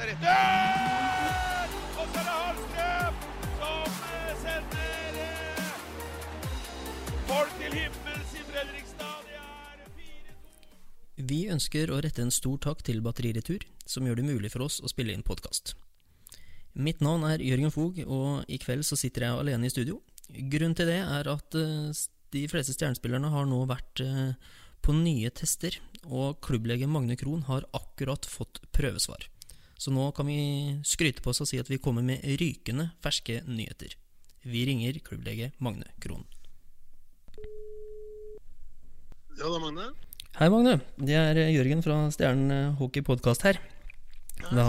Redder! Og så er det Hallstrøm som eh, sender eh, folk til himmels i Fredrikstad. Det 4-2. Vi ønsker å rette en stor takk til Batteriretur, som gjør det mulig for oss å spille inn podkast. Mitt navn er Jørgen Fog, og i kveld så sitter jeg alene i studio. Grunnen til det er at eh, de fleste stjernespillerne har nå vært på nye tester, og klubblege Magne Krohn har akkurat fått prøvesvar. Så nå kan vi skryte på oss og si at vi kommer med rykende ferske nyheter. Vi ringer klubblege Magne Krohn. Ja, det er Magne. Hei, Magne. Det er Jørgen fra Stjernen Hockey Podcast her. Da,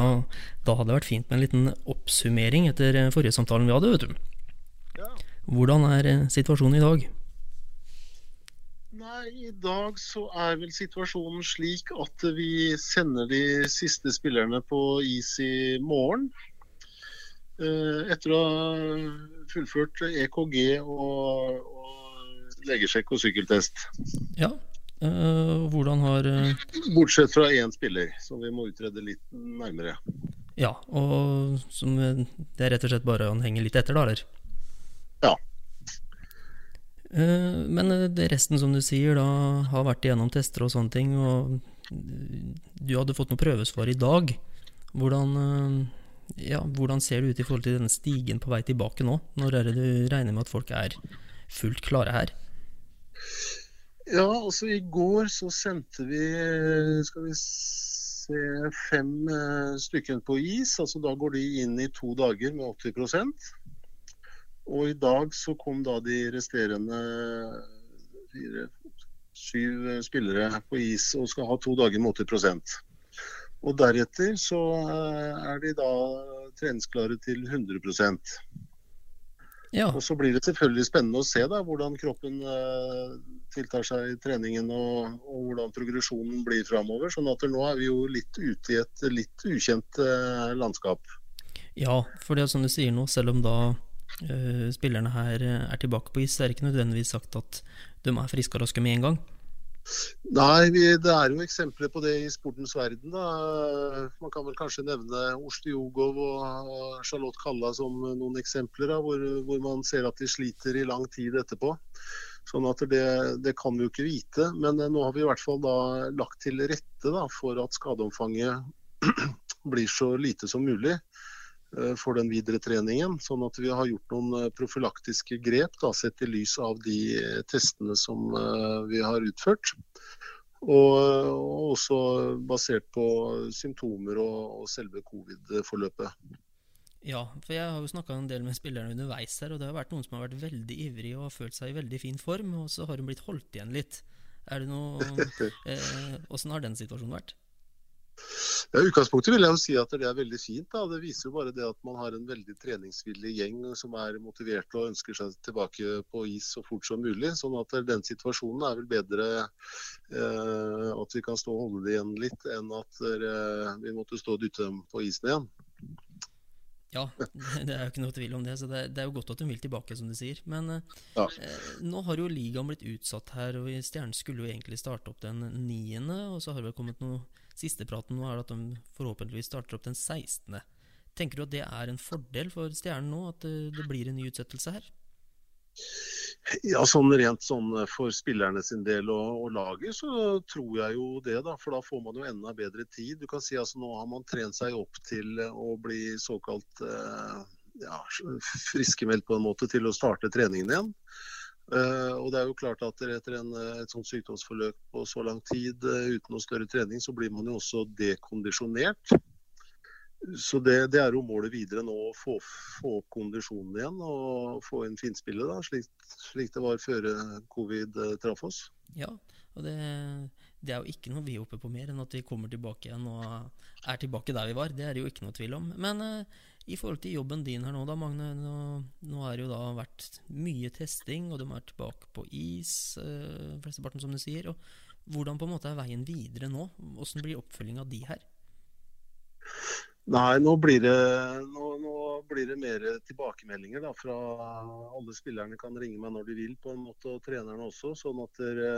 da hadde det vært fint med en liten oppsummering etter forrige samtalen vi hadde, vet du. Ja. Hvordan er eh, situasjonen i dag? Nei, i dag så er vel situasjonen slik at vi sender de siste spillerne på is i morgen. Eh, Etter å ha fullført EKG og, og legesjekk og sykkeltest. Ja. eh, hvordan har eh, Bortsett fra én spiller, som vi må utrede litt nærmere. Ja, og som Det er rett og slett bare han henger litt etter, da, eller? Ja. Eh, Men eh, resten, som du sier, da har vært igjennom tester og sånne ting, og eh, du hadde fått noe prøvesvar i dag. Hvordan, ja, hvordan ser det ut i forhold til denne stigen på vei tilbake nå? Når er det du regner med at folk er fullt klare her? Ja, altså i går så sendte vi skal vi se, fem stykker på is. altså Da går de inn i to dager med 80 Og i dag så kom da de resterende fire, syv eh, spillere på is og skal ha to dager med 80 Og deretter så eh, er de da treningsklare til 100% Ja, og så blir det selvfølgelig spennende å se da, hvordan kroppen eh, tiltar seg i treningen og, og hvordan progresjonen blir framover. Sånn at nå er vi jo litt ute i et litt ukjent eh, landskap. ja for det er som du sier nå, selv om da spillerne her eh, er tilbake på is, så er ikke nødvendigvis sagt at de er friske og raske med en gang. Nei, det er jo eksempler på det i sportens verden. da. Man kan vel kanskje nevne Oslo Jogov og Charlotte Kalla som noen eksempler, da, hvor, hvor man ser at de sliter i lang tid etterpå. Sånn at det, det kan vi jo ikke vite. Men eh, nå har vi i hvert fall da lagt til rette da, for at skadeomfanget blir så lite som mulig eh, for den videre treningen. Sånn at vi har gjort noen eh, profylaktiske grep da, sett i lys av de eh, testene som eh, vi har utført. Og, og også basert på symptomer og, og selve covid-forløpet. Ja, for jeg har jo snakka en del med spillerne underveis her, og det har vært noen som har vært veldig ivrig og har følt seg i veldig fin form, og så har hun blitt holdt igjen litt. Er det noe eh, har den situasjonen vært? Ja, utgangspunktet vil jeg jo si at det er veldig fint. da. Det viser jo bare det at man har en veldig treningsvillig gjeng som er motivert og ønsker seg tilbake på is så fort som mulig. Sånn at den situasjonen er vel bedre eh, at vi kan stå og holde det igjen litt, enn at eh, vi måtte stå og dytte dem på isen igjen. Ja, det er jo ikke noe tvil om det, så det, er jo godt at hun vil tilbake, som du sier. Men eh, Ja. eh, nå har jo ligaen blitt utsatt her, og Stjernen skulle jo egentlig starte opp den niende, og så har det vel kommet noe Sistepraten nå er at de forhåpentligvis starter opp den 16. Tenker du at det er en fordel for Stjernen nå, at det, det blir en ny utsettelse her? Ja, sånn Rent sånn for spillerne sin del og, og laget, så tror jeg jo det. da, For da får man jo enda bedre tid. Du kan si altså Nå har man trent seg opp til å bli såkalt eh, ja, friskmeldt på en måte til å starte treningen igjen. Eh, og det er jo klart at Etter en, et sånt sykdomsforløp på så lang tid eh, uten noe større trening, så blir man jo også dekondisjonert. Så det, det er jo målet videre nå, å få, få opp kondisjonen igjen og få inn finspillet, da, slik, slik det var før eh, covid eh, traff oss. Ja, og det, det er jo ikke noe vi håper på mer enn at vi kommer tilbake igjen og er tilbake der vi var. Det er det jo ikke noe tvil om. Men eh, i forhold til jobben din her nå, da, Magne. Nå, nå har det jo da vært mye testing, og de er tilbake på is, øh, flesteparten, som du sier. Og hvordan på en måte er veien videre nå? Hvordan blir oppfølginga di her? Nei, nå blir det, nå, nå blir det mer tilbakemeldinger da, fra alle spillerne kan ringe meg når de vil, på en måte, og trenerne også. Sånn at dere,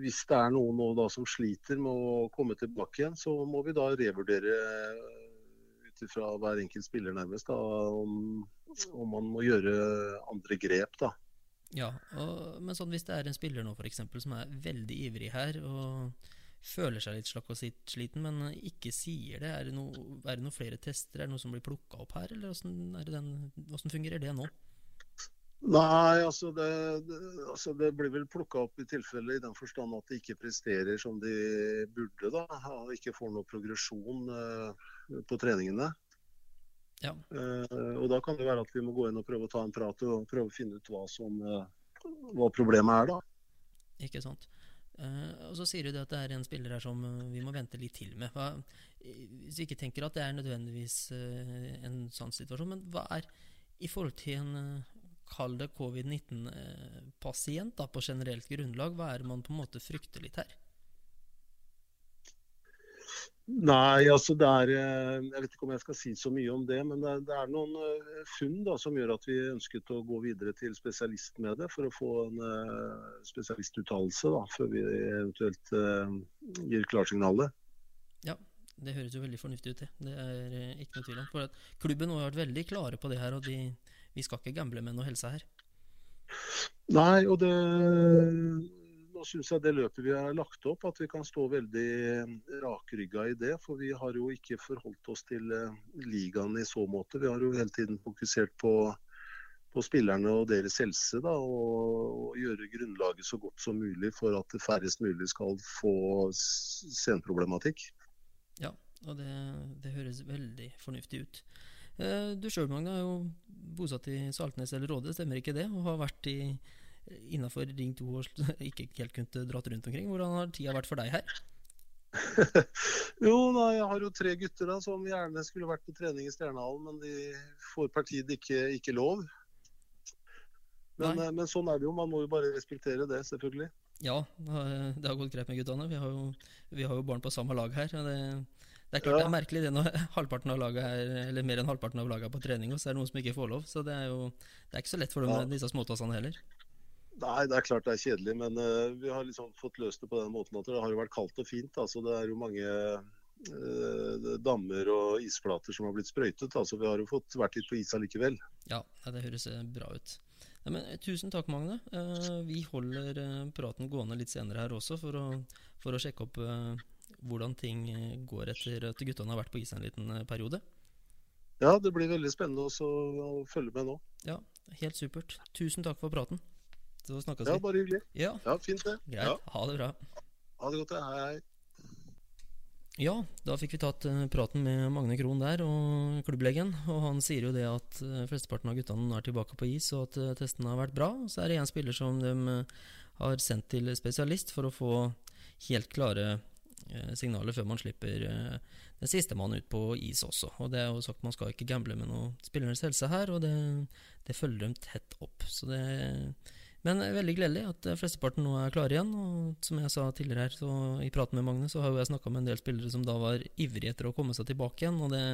hvis det er noen nå da som sliter med å komme tilbake igjen, så må vi da revurdere ut ifra hver enkelt spiller nærmest da, om, om, man må gjøre andre grep. da. Ja, og, men sånn hvis det er en spiller nå for eksempel, som er veldig ivrig her og føler seg litt slakk og sliten, men ikke sier det, er det, no, det noen flere tester? Er det noe som blir plukka opp her, eller hvordan fungerer det nå? Nei, altså det, det, altså det, blir vel plukka opp i tilfelle i den forstand at de ikke presterer som de burde. da, Og ikke får noe progresjon uh, på treningene. Ja. Uh, og Da kan det være at vi må gå inn og prøve å ta en prat og prøve å finne ut hva, som, uh, hva problemet er. da. Ikke sant. og Så sier du det at det er en spiller her som vi må vente litt til med. Hva, hvis vi ikke tenker at det er nødvendigvis en sånn situasjon, men hva er i forhold til en kall det covid-19-pasient på generelt grunnlag, hva er det man på en måte frykter litt her? Nei, altså det er eh, Jeg vet ikke om jeg skal si så mye om det. Men det er, det er noen eh, funn da, som gjør at vi ønsket å gå videre til spesialist med det. For å få en uh, spesialistuttalelse før vi eventuelt uh, gir klarsignalet. Ja, det høres jo veldig fornuftig ut, det. Det er ikke noe tvil om. For at klubben har vært veldig klare på det her. og de vi skal ikke gamble med noe helse her. Nei, og det Nå syns jeg det løpet vi har lagt opp, at vi kan stå veldig rakrygga i det. For vi har jo ikke forholdt oss til eh, ligaen i så måte. Vi har jo hele tiden fokusert på, på spillerne og deres helse. Da, og, og, gjøre grunnlaget så godt som mulig for at færrest mulig skal få senproblematikk. Ja, og det, det høres veldig fornuftig ut. Eh, du sjøl, Magne, er jo bosatt i Saltnes eller Råde, stemmer ikke det? Og har vært i innafor Ring 2 og ikke helt kunnet dratt rundt omkring. Hvordan har tida vært for deg her? jo, da, jeg har jo tre gutter da, som gjerne skulle vært på trening i Stjernehallen, men de får partiet ikke, ikke lov. Men, eh, men, sånn er det jo. Man må jo bare respektere det, selvfølgelig. Ja, det har gått greit med guttene. Vi har jo, vi har jo barn på samme lag her. Det, det er klart ja. det er merkelig det når halvparten av laget er, eller mer enn halvparten av laget er på trening, og så er det noen som ikke får lov. Så det er jo det er ikke så lett for dem med disse småtassene heller. Nei, det er klart det er kjedelig, men uh, vi har liksom fått løst det på den måten at det har jo vært kaldt og fint. Altså, det er jo mange uh, dammer og isflater som har blitt sprøytet. Altså, vi har jo fått vært litt på is allikevel. Ja, det høres eh, bra ut. Ja, men, tusen takk, Magne. Uh, vi holder praten gående litt senere her også for å, for å sjekke opp hvordan ting eh, går etter at guttene har vært på is en liten eh, periode. Ja, det blir veldig spennende også å følge med nå. Ja, helt supert. Tusen takk for praten. Så snakkes vi. Ja, bare hyggelig. Ja, ja fint det. Greit. Ja. Ha det bra. Ha det godt, hei. Ja, da fikk vi tatt uh, praten med Magne Krohn der, og klubblegen. Og han sier jo det at flesteparten av guttene er tilbake på is, og at testene har vært bra. Så er det én spiller som de har sendt til spesialist for å få helt klare Eh, signaler før man slipper eh, den siste mannen ut på is også. Og det er jo sagt Man skal ikke gamble med noe spillernes helse her, og det, det følger dem tett opp. Så det, men det er veldig gledelig at flesteparten nå er klare igjen. Og som jeg sa tidligere her, så i praten med Magne, så har jo jeg snakka med en del spillere som da var ivrige etter å komme seg tilbake igjen. Og det,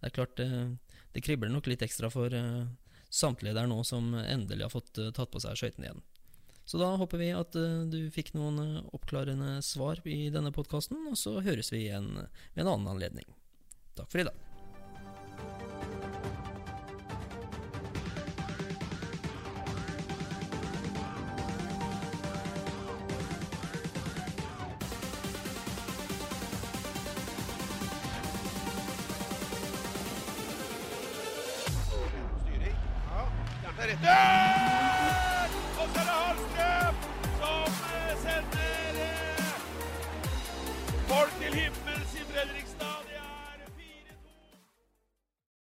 det er klart, det, kribler nok litt ekstra for samtlige der nå som endelig har fått tatt på seg skøytene igjen. Så da håper vi at uh, du fikk noen uh, oppklarende svar i denne podkasten, og så høres vi igjen ved en annen anledning. Takk for i dag. Ja, forte livre.